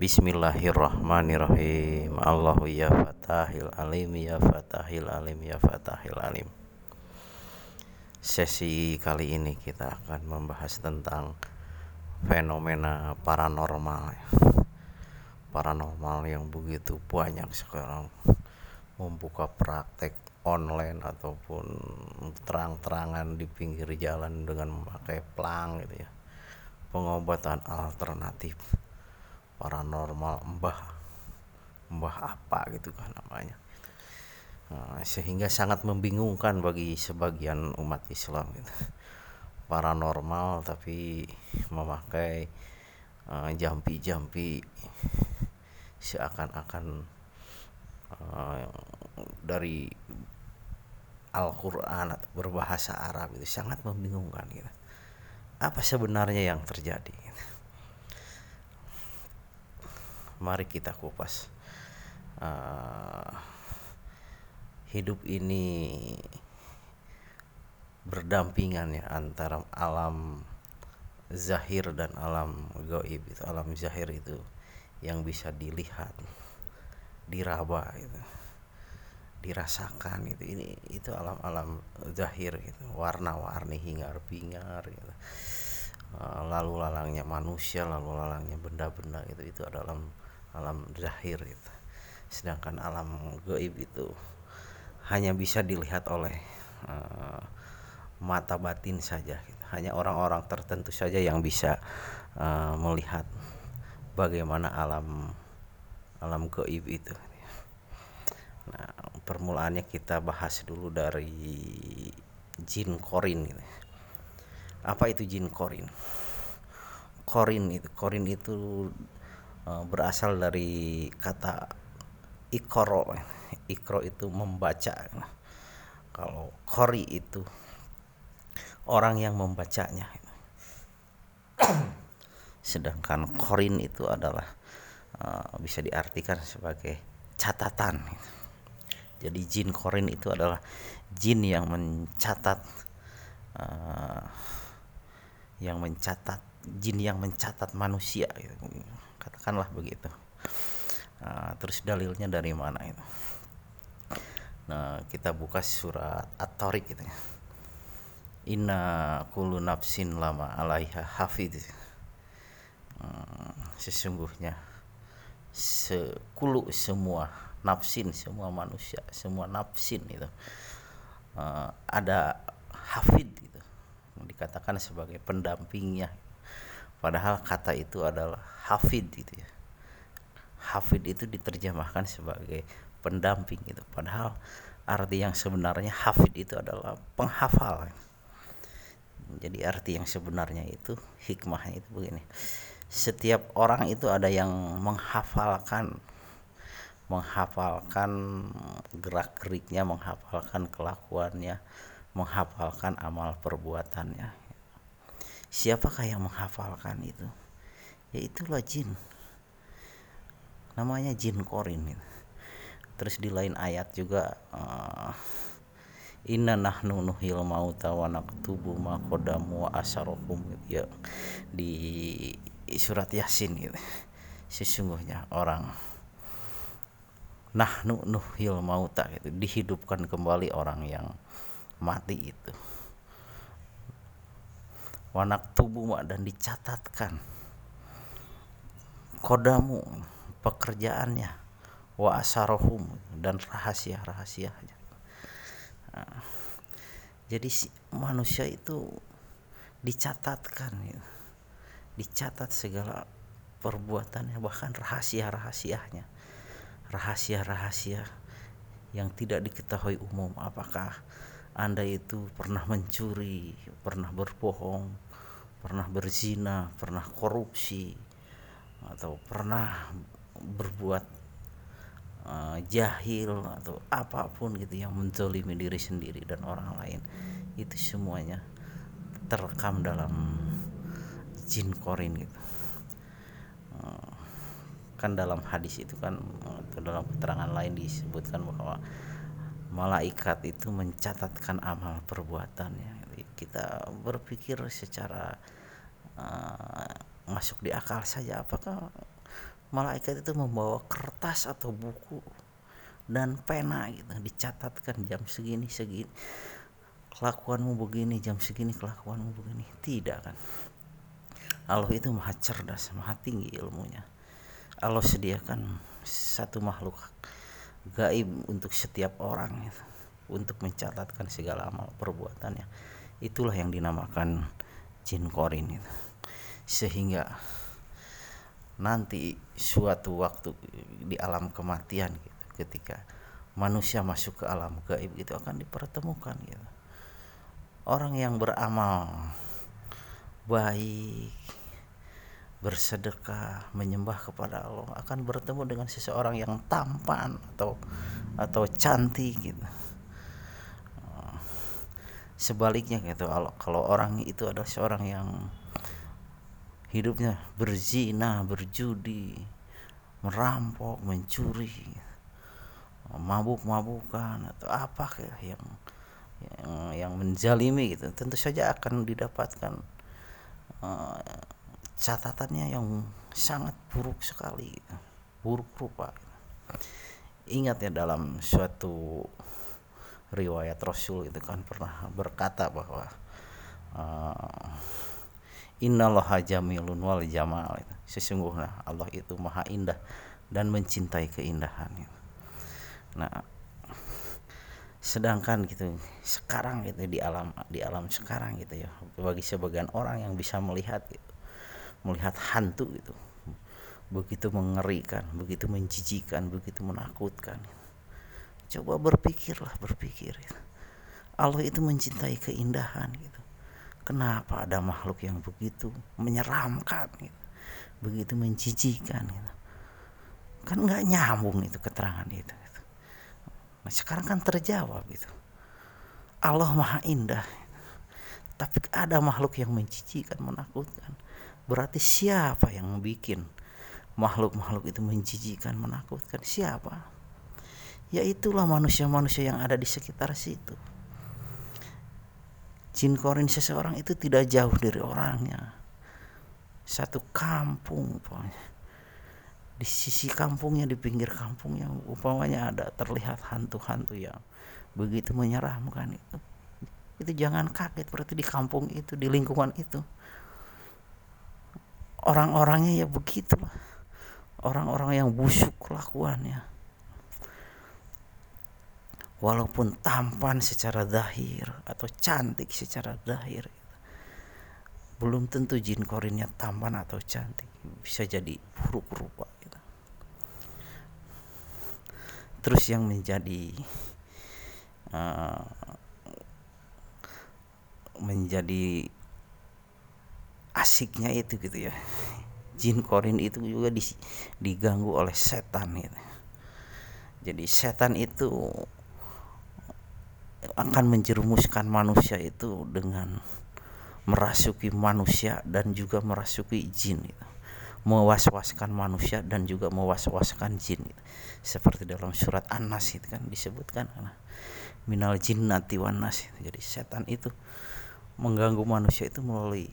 Bismillahirrahmanirrahim. Allahu ya fatahil alim ya fatahil alim ya fatahil alim. Sesi kali ini kita akan membahas tentang fenomena paranormal Paranormal yang begitu banyak sekarang. Membuka praktek online ataupun terang-terangan di pinggir jalan dengan memakai pelang gitu ya. Pengobatan alternatif paranormal mbah mbah apa gitu kan namanya nah, sehingga sangat membingungkan bagi sebagian umat Islam gitu. paranormal tapi memakai uh, jampi-jampi seakan-akan uh, dari Al-Quran atau berbahasa Arab itu sangat membingungkan gitu. Apa sebenarnya yang terjadi? Gitu mari kita kupas. Uh, hidup ini berdampingan ya antara alam zahir dan alam gaib itu alam zahir itu yang bisa dilihat diraba itu dirasakan itu ini itu alam-alam zahir gitu warna-warni hingar-bingar gitu. Uh, lalu lalangnya manusia lalu lalangnya benda-benda itu itu adalah alam zahir itu sedangkan alam gaib itu hanya bisa dilihat oleh uh, mata batin saja gitu. hanya orang-orang tertentu saja yang bisa uh, melihat bagaimana alam alam gaib itu nah permulaannya kita bahas dulu dari jin korin gitu. apa itu jin korin korin itu korin itu Eh, berasal dari kata ikro. Ikro itu membaca. Kalau kori itu orang yang membacanya. Sedangkan korin itu adalah uh, bisa diartikan sebagai catatan. Jadi jin korin itu adalah jin yang mencatat uh, yang mencatat jin yang mencatat manusia. gitu katakanlah begitu. Nah, terus dalilnya dari mana itu? Nah kita buka surat at-tariq gitu ya. Inna kullu nafsin lama alaiha hafid hmm, sesungguhnya sekulu semua nafsin semua manusia semua nafsin itu uh, ada hafid gitu. Dikatakan sebagai pendampingnya padahal kata itu adalah hafid gitu ya. Hafid itu diterjemahkan sebagai pendamping gitu. Padahal arti yang sebenarnya hafid itu adalah penghafal. Jadi arti yang sebenarnya itu hikmahnya itu begini. Setiap orang itu ada yang menghafalkan menghafalkan gerak geriknya menghafalkan kelakuannya menghafalkan amal perbuatannya siapakah yang menghafalkan itu ya itulah jin namanya jin korin gitu. terus di lain ayat juga uh, Inna nahnu nuhil mauta wa naktubu ma qadamu wa asarohum gitu ya di surat Yasin gitu. Sesungguhnya orang nahnu nuhil mauta gitu dihidupkan kembali orang yang mati itu wanak tubuh dan dicatatkan kodamu pekerjaannya wa asarohum dan rahasia-rahasianya nah, jadi si manusia itu dicatatkan ya. dicatat segala perbuatannya bahkan rahasia-rahasianya rahasia-rahasia yang tidak diketahui umum apakah anda itu pernah mencuri, pernah berbohong, pernah berzina, pernah korupsi, atau pernah berbuat uh, jahil atau apa pun gitu yang menzolimi diri sendiri dan orang lain itu semuanya terekam dalam jin korin gitu. Uh, kan dalam hadis itu kan atau dalam keterangan lain disebutkan bahwa malaikat itu mencatatkan amal perbuatannya. Kita berpikir secara uh, masuk di akal saja apakah malaikat itu membawa kertas atau buku dan pena gitu dicatatkan jam segini segini kelakuanmu begini jam segini kelakuanmu begini. Tidak kan? Allah itu maha cerdas maha tinggi ilmunya. Allah sediakan satu makhluk gaib untuk setiap orang gitu, untuk mencatatkan segala amal perbuatannya. Itulah yang dinamakan jin korin itu sehingga nanti suatu waktu di alam kematian gitu ketika manusia masuk ke alam gaib itu akan dipertemukan gitu. Orang yang beramal baik bersedekah menyembah kepada Allah akan bertemu dengan seseorang yang tampan atau atau cantik gitu. Sebaliknya gitu kalau orang itu adalah seorang yang hidupnya berzina berjudi merampok mencuri mabuk-mabukan atau apa yang yang yang menjalimi gitu tentu saja akan didapatkan uh, catatannya yang sangat buruk sekali buruk rupa ingat ya dalam suatu riwayat Rasul itu kan pernah berkata bahwa uh, Innallaha jamilun wal jamal sesungguhnya Allah itu maha indah dan mencintai keindahan nah sedangkan gitu sekarang gitu di alam di alam sekarang gitu ya bagi sebagian orang yang bisa melihat gitu melihat hantu itu begitu mengerikan begitu menjijikan begitu menakutkan. Coba berpikirlah berpikir. Allah itu mencintai keindahan gitu. Kenapa ada makhluk yang begitu menyeramkan gitu? Begitu menjijikan gitu. Kan nggak nyambung itu keterangan itu gitu. nah sekarang kan terjawab gitu. Allah maha indah. Tapi ada makhluk yang menjijikan menakutkan Berarti siapa yang bikin makhluk-makhluk itu menjijikan, menakutkan? Siapa? Ya itulah manusia-manusia yang ada di sekitar situ. Jin korin seseorang itu tidak jauh dari orangnya. Satu kampung pokoknya. Di sisi kampungnya, di pinggir kampungnya, umpamanya ada terlihat hantu-hantu yang begitu menyeramkan itu. Itu jangan kaget berarti di kampung itu, di lingkungan itu orang-orangnya ya begitu. Orang-orang yang busuk kelakuannya. Walaupun tampan secara dahir atau cantik secara dahir belum tentu jin korinnya tampan atau cantik. Bisa jadi buruk rupa gitu. terus yang menjadi uh, menjadi asiknya itu gitu ya jin korin itu juga diganggu oleh setan gitu jadi setan itu akan menjerumuskan manusia itu dengan merasuki manusia dan juga merasuki jin gitu. mewaswaskan manusia dan juga mewaswaskan jin gitu. seperti dalam surat An-Nas itu kan disebutkan minal jinnati wan nas jadi setan itu mengganggu manusia itu melalui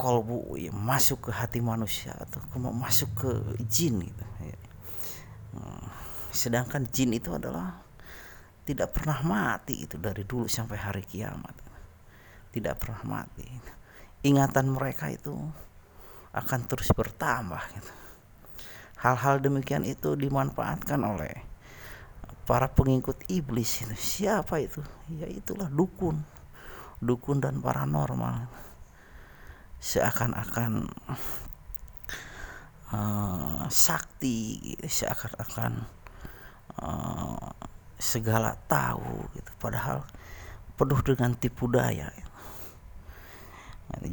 kolbu ya, masuk ke hati manusia atau masuk ke jin gitu ya. Hmm, sedangkan jin itu adalah tidak pernah mati itu dari dulu sampai hari kiamat. Tidak pernah mati. Ingatan mereka itu akan terus bertambah gitu. hal-hal demikian itu dimanfaatkan oleh para pengikut iblis itu. Siapa itu? Ya itulah dukun. Dukun dan paranormal seakan-akan uh, sakti gitu, seakan-akan uh, segala tahu gitu. Padahal penuh dengan tipu daya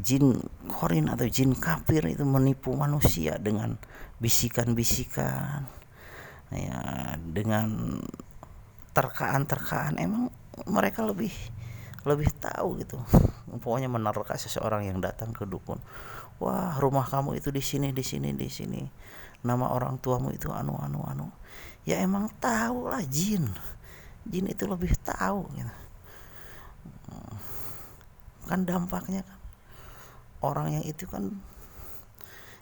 jin korin atau jin kafir itu menipu manusia dengan bisikan-bisikan ya dengan terkaan-terkaan. Emang mereka lebih lebih tahu gitu. Pokoknya menerka seseorang yang datang ke dukun. Wah rumah kamu itu di sini di sini di sini. Nama orang tuamu itu anu anu anu. Ya emang tahu lah jin. Jin itu lebih tahu gitu. Kan dampaknya kan orang yang itu kan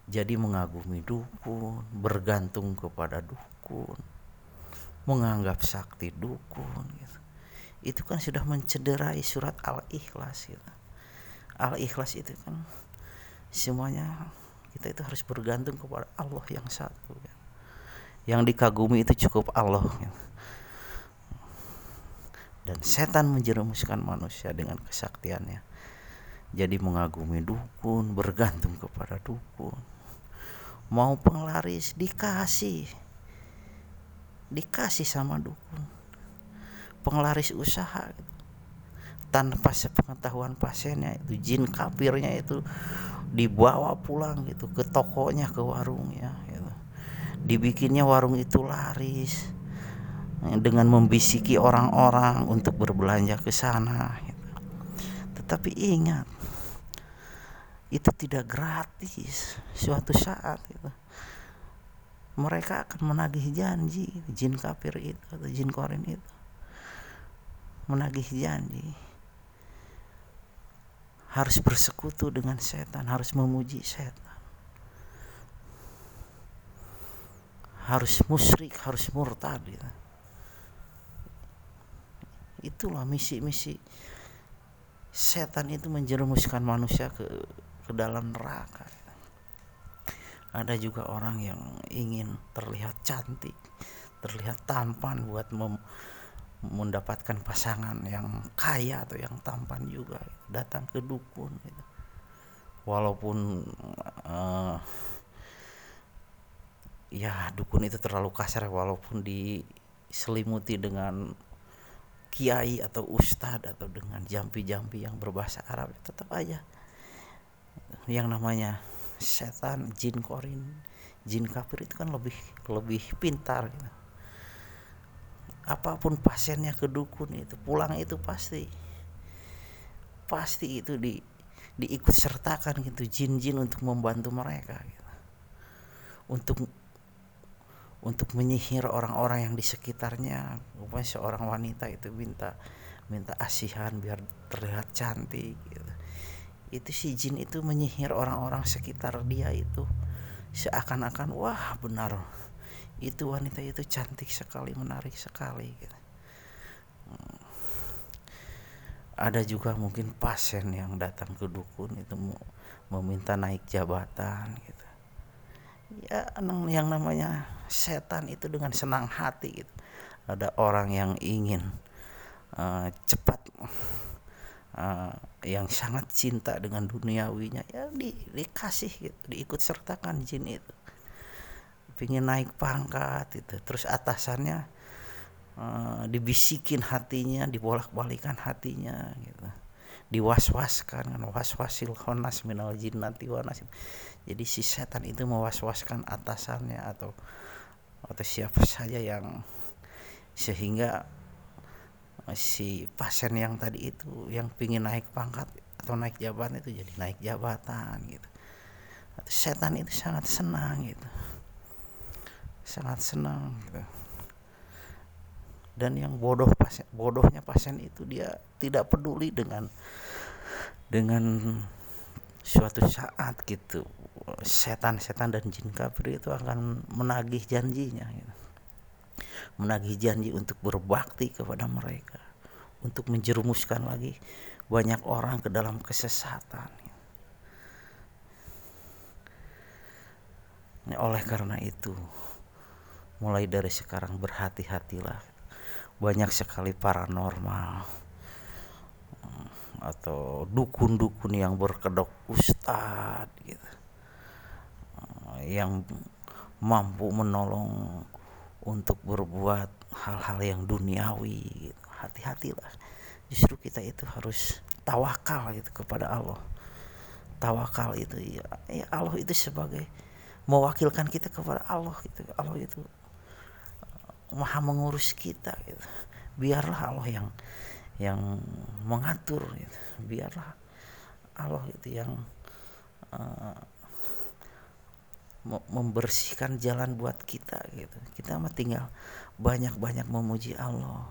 jadi mengagumi dukun bergantung kepada dukun menganggap sakti dukun gitu. Itu kan sudah mencederai surat al-ikhlas gitu. al-ikhlas itu kan semuanya kita itu harus bergantung kepada Allah yang satu gitu. yang dikagumi itu cukup Allah gitu. dan setan menjerumuskan manusia dengan kesaktiannya jadi mengagumi dukun bergantung kepada dukun mau penglaris dikasih dikasih sama dukun penglaris usaha tanpa sepengetahuan pasiennya itu jin kafirnya itu dibawa pulang gitu ke tokonya ke warungnya gitu. dibikinnya warung itu laris dengan membisiki orang-orang untuk berbelanja ke sana gitu. tetapi ingat itu tidak gratis suatu saat gitu. mereka akan menagih janji jin kafir itu atau jin korin itu menagih janji. Harus bersekutu dengan setan harus memuji setan. Harus musyrik harus murtad gitu. itulah misi-misi setan itu menjerumuskan manusia ke ke dalam neraka. Ada juga orang yang ingin terlihat cantik terlihat tampan buat mem mendapatkan pasangan yang kaya atau yang tampan juga datang ke dukun gitu. walaupun uh, ya dukun itu terlalu kasar walaupun diselimuti dengan kiai atau ustadz atau dengan jampi-jampi yang berbahasa Arab tetap aja yang namanya setan jin korin jin kafir itu kan lebih lebih pintar gitu. Apa pun pasiennya ke dukun itu pulang itu pasti pasti itu di diikut sertakan gitu jin-jin untuk membantu mereka gitu. untuk untuk menyihir orang-orang yang di sekitarnya Upaya seorang wanita itu minta minta asihan biar terlihat cantik gitu itu si jin itu menyihir orang-orang sekitar dia itu seakan-akan wah benar itu wanita itu cantik sekali menarik sekali gitu. Hmm. ada juga mungkin pasien yang datang ke dukun itu meminta naik jabatan gitu ya yang namanya setan itu dengan senang hati gitu ada orang yang ingin uh, cepat uh, yang sangat cinta dengan duniawinya ya di, dikasih gitu diikut sertakan jin itu pingin naik pangkat itu terus atasannya uh, dibisikin hatinya dibolak-balikan hatinya gitu. Diwaswaskan kan waswasil khonas minal jinnati wanas. Jadi si setan itu mewaswaskan atasannya atau atau siapa saja yang sehingga si pasien yang tadi itu yang pingin naik pangkat atau naik jabatan itu jadi naik jabatan gitu. Setan itu sangat senang gitu sangat senang gitu. Dan yang bodoh pasien bodohnya pasien itu dia tidak peduli dengan dengan suatu saat gitu. Setan-setan dan jin kafir itu akan menagih janjinya gitu. Menagih janji untuk berbakti kepada mereka. Untuk menjerumuskan lagi banyak orang ke dalam kesesatan. Oleh karena itu mulai dari sekarang berhati-hatilah. Banyak sekali paranormal atau dukun-dukun yang berkedok ustad gitu yang mampu menolong untuk berbuat hal-hal yang duniawi gitu. hati-hatilah. Justru kita itu harus tawakal gitu kepada Allah. Tawakal itu ya, ya Allah itu sebagai mewakilkan kita kepada Allah gitu. Allah itu maha mengurus kita gitu. Biarlah Allah yang yang mengatur gitu. Biarlah Allah itu yang uh, membersihkan jalan buat kita gitu. Kita mah tinggal banyak-banyak memuji Allah.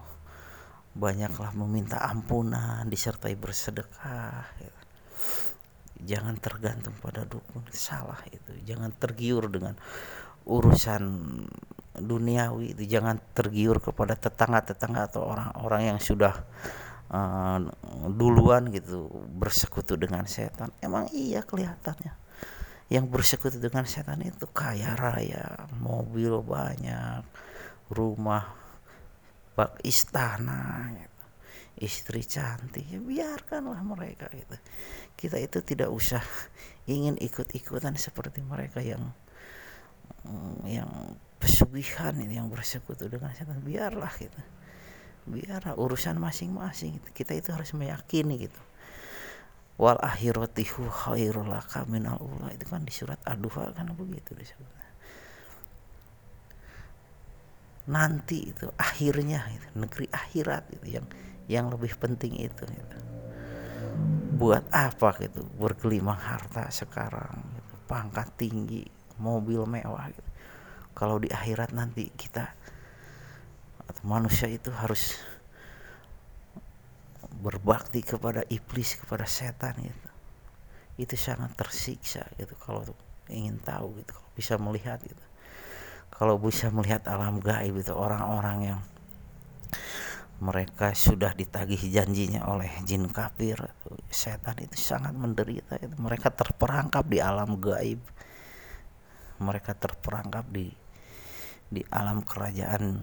Banyaklah meminta ampunan disertai bersedekah gitu. jangan tergantung pada dukun salah itu. Jangan tergiur dengan urusan duniawi itu jangan tergiur kepada tetangga-tetangga atau orang-orang yang sudah uh, duluan gitu bersekutu dengan setan. Emang iya kelihatannya. Yang bersekutu dengan setan itu kaya raya mobil banyak rumah bak istana gitu. istri cantik. Ya biarkanlah mereka gitu. Kita itu tidak usah ingin ikut-ikutan seperti mereka yang yang pesugihan ini yang bersekutu dengan setan biarlah gitu. Biarlah urusan masing-masing kita itu harus meyakini gitu. Wal akhiratihu khairul laka minal ula. Itu kan di surat ad-duha kan begitu disebut nanti itu akhirnya itu negeri akhirat itu yang yang lebih penting itu gitu. Buat apa gitu bergelimang harta sekarang gitu. pangkat tinggi mobil mewah gitu. Kalau di akhirat nanti kita atau manusia itu harus berbakti kepada iblis kepada setan gitu. Itu sangat tersiksa gitu kalau ingin tahu gitu kalau bisa melihat gitu. Kalau bisa melihat alam gaib itu orang-orang yang mereka sudah ditagih janjinya oleh jin kafir setan itu sangat menderita itu. Mereka terperangkap di alam gaib. Mereka terperangkap di di alam kerajaan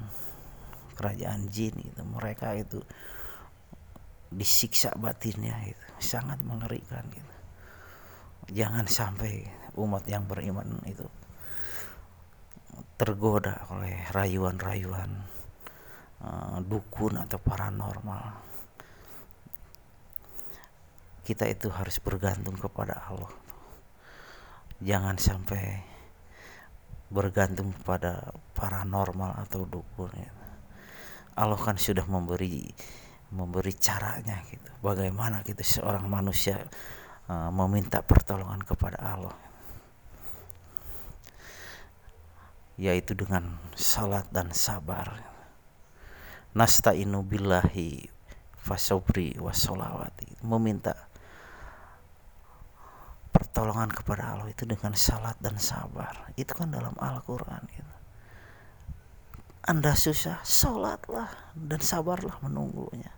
kerajaan jin itu mereka itu disiksa batinnya itu sangat mengerikan gitu. Jangan sampai umat yang beriman itu tergoda oleh rayuan-rayuan Eh, dukun atau paranormal. Kita itu harus bergantung kepada Allah. Jangan sampai bergantung pada paranormal atau dukun ya. Allah kan sudah memberi memberi caranya gitu. Bagaimana kita seorang manusia uh, meminta pertolongan kepada Allah? Yaitu dengan salat dan sabar. Nasta'inu billahi fasobri wasolawati meminta pertolongan kepada Allah itu dengan salat dan sabar. Itu kan dalam Al-Quran gitu. Anda susah sholatlah dan sabarlah menunggunya.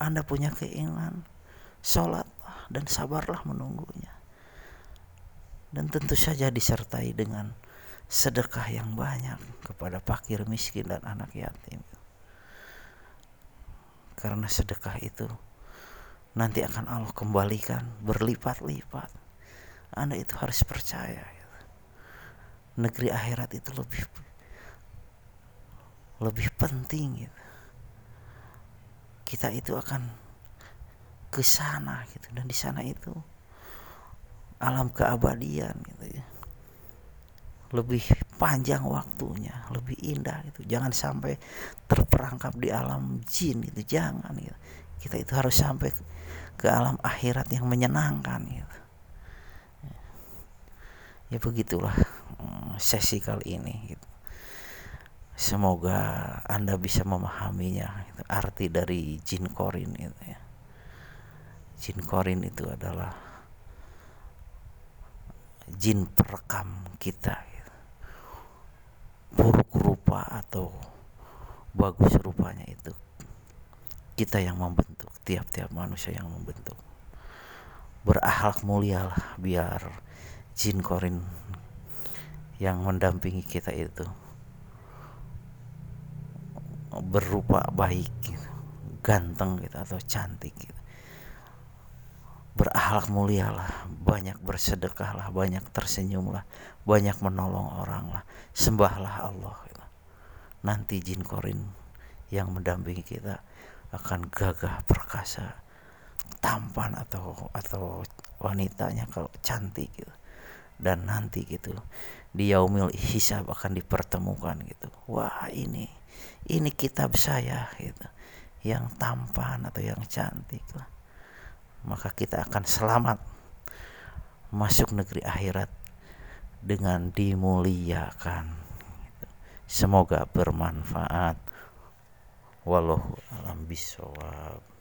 Anda punya keinginan sholatlah dan sabarlah menunggunya. Dan tentu saja disertai dengan sedekah yang banyak kepada fakir miskin dan anak yatim. Karena sedekah itu nanti akan Allah kembalikan berlipat-lipat anda itu harus percaya gitu. negeri akhirat itu lebih lebih penting gitu. kita itu akan ke sana gitu. Dan di sana itu alam keabadian gitu ya. Lebih panjang waktunya lebih indah itu jangan sampai terperangkap di alam jin itu jangan gitu. Kita itu harus sampai ke, alam akhirat yang menyenangkan gitu ya begitulah mm, sesi kali ini gitu. Semoga anda bisa memahaminya gitu. arti dari jin korin itu ya. Jin korin itu adalah jin perekam kita buruk rupa atau bagus rupanya itu kita yang membentuk tiap-tiap manusia yang membentuk. Berakhlak mulia lah biar jin korin yang mendampingi kita itu berupa baik gitu, ganteng gitu atau cantik gitu. mulia lah banyak bersedekah lah banyak tersenyum lah banyak menolong orang lah sembahlah Allah gitu. nanti jin korin yang mendampingi kita akan gagah perkasa tampan atau atau wanitanya kalau cantik gitu dan nanti gitu di yaumil hisab akan dipertemukan gitu wah ini ini kitab saya gitu yang tampan atau yang cantik lah maka kita akan selamat masuk negeri akhirat dengan dimuliakan. Semoga bermanfaat. Wallahu alam bisawab.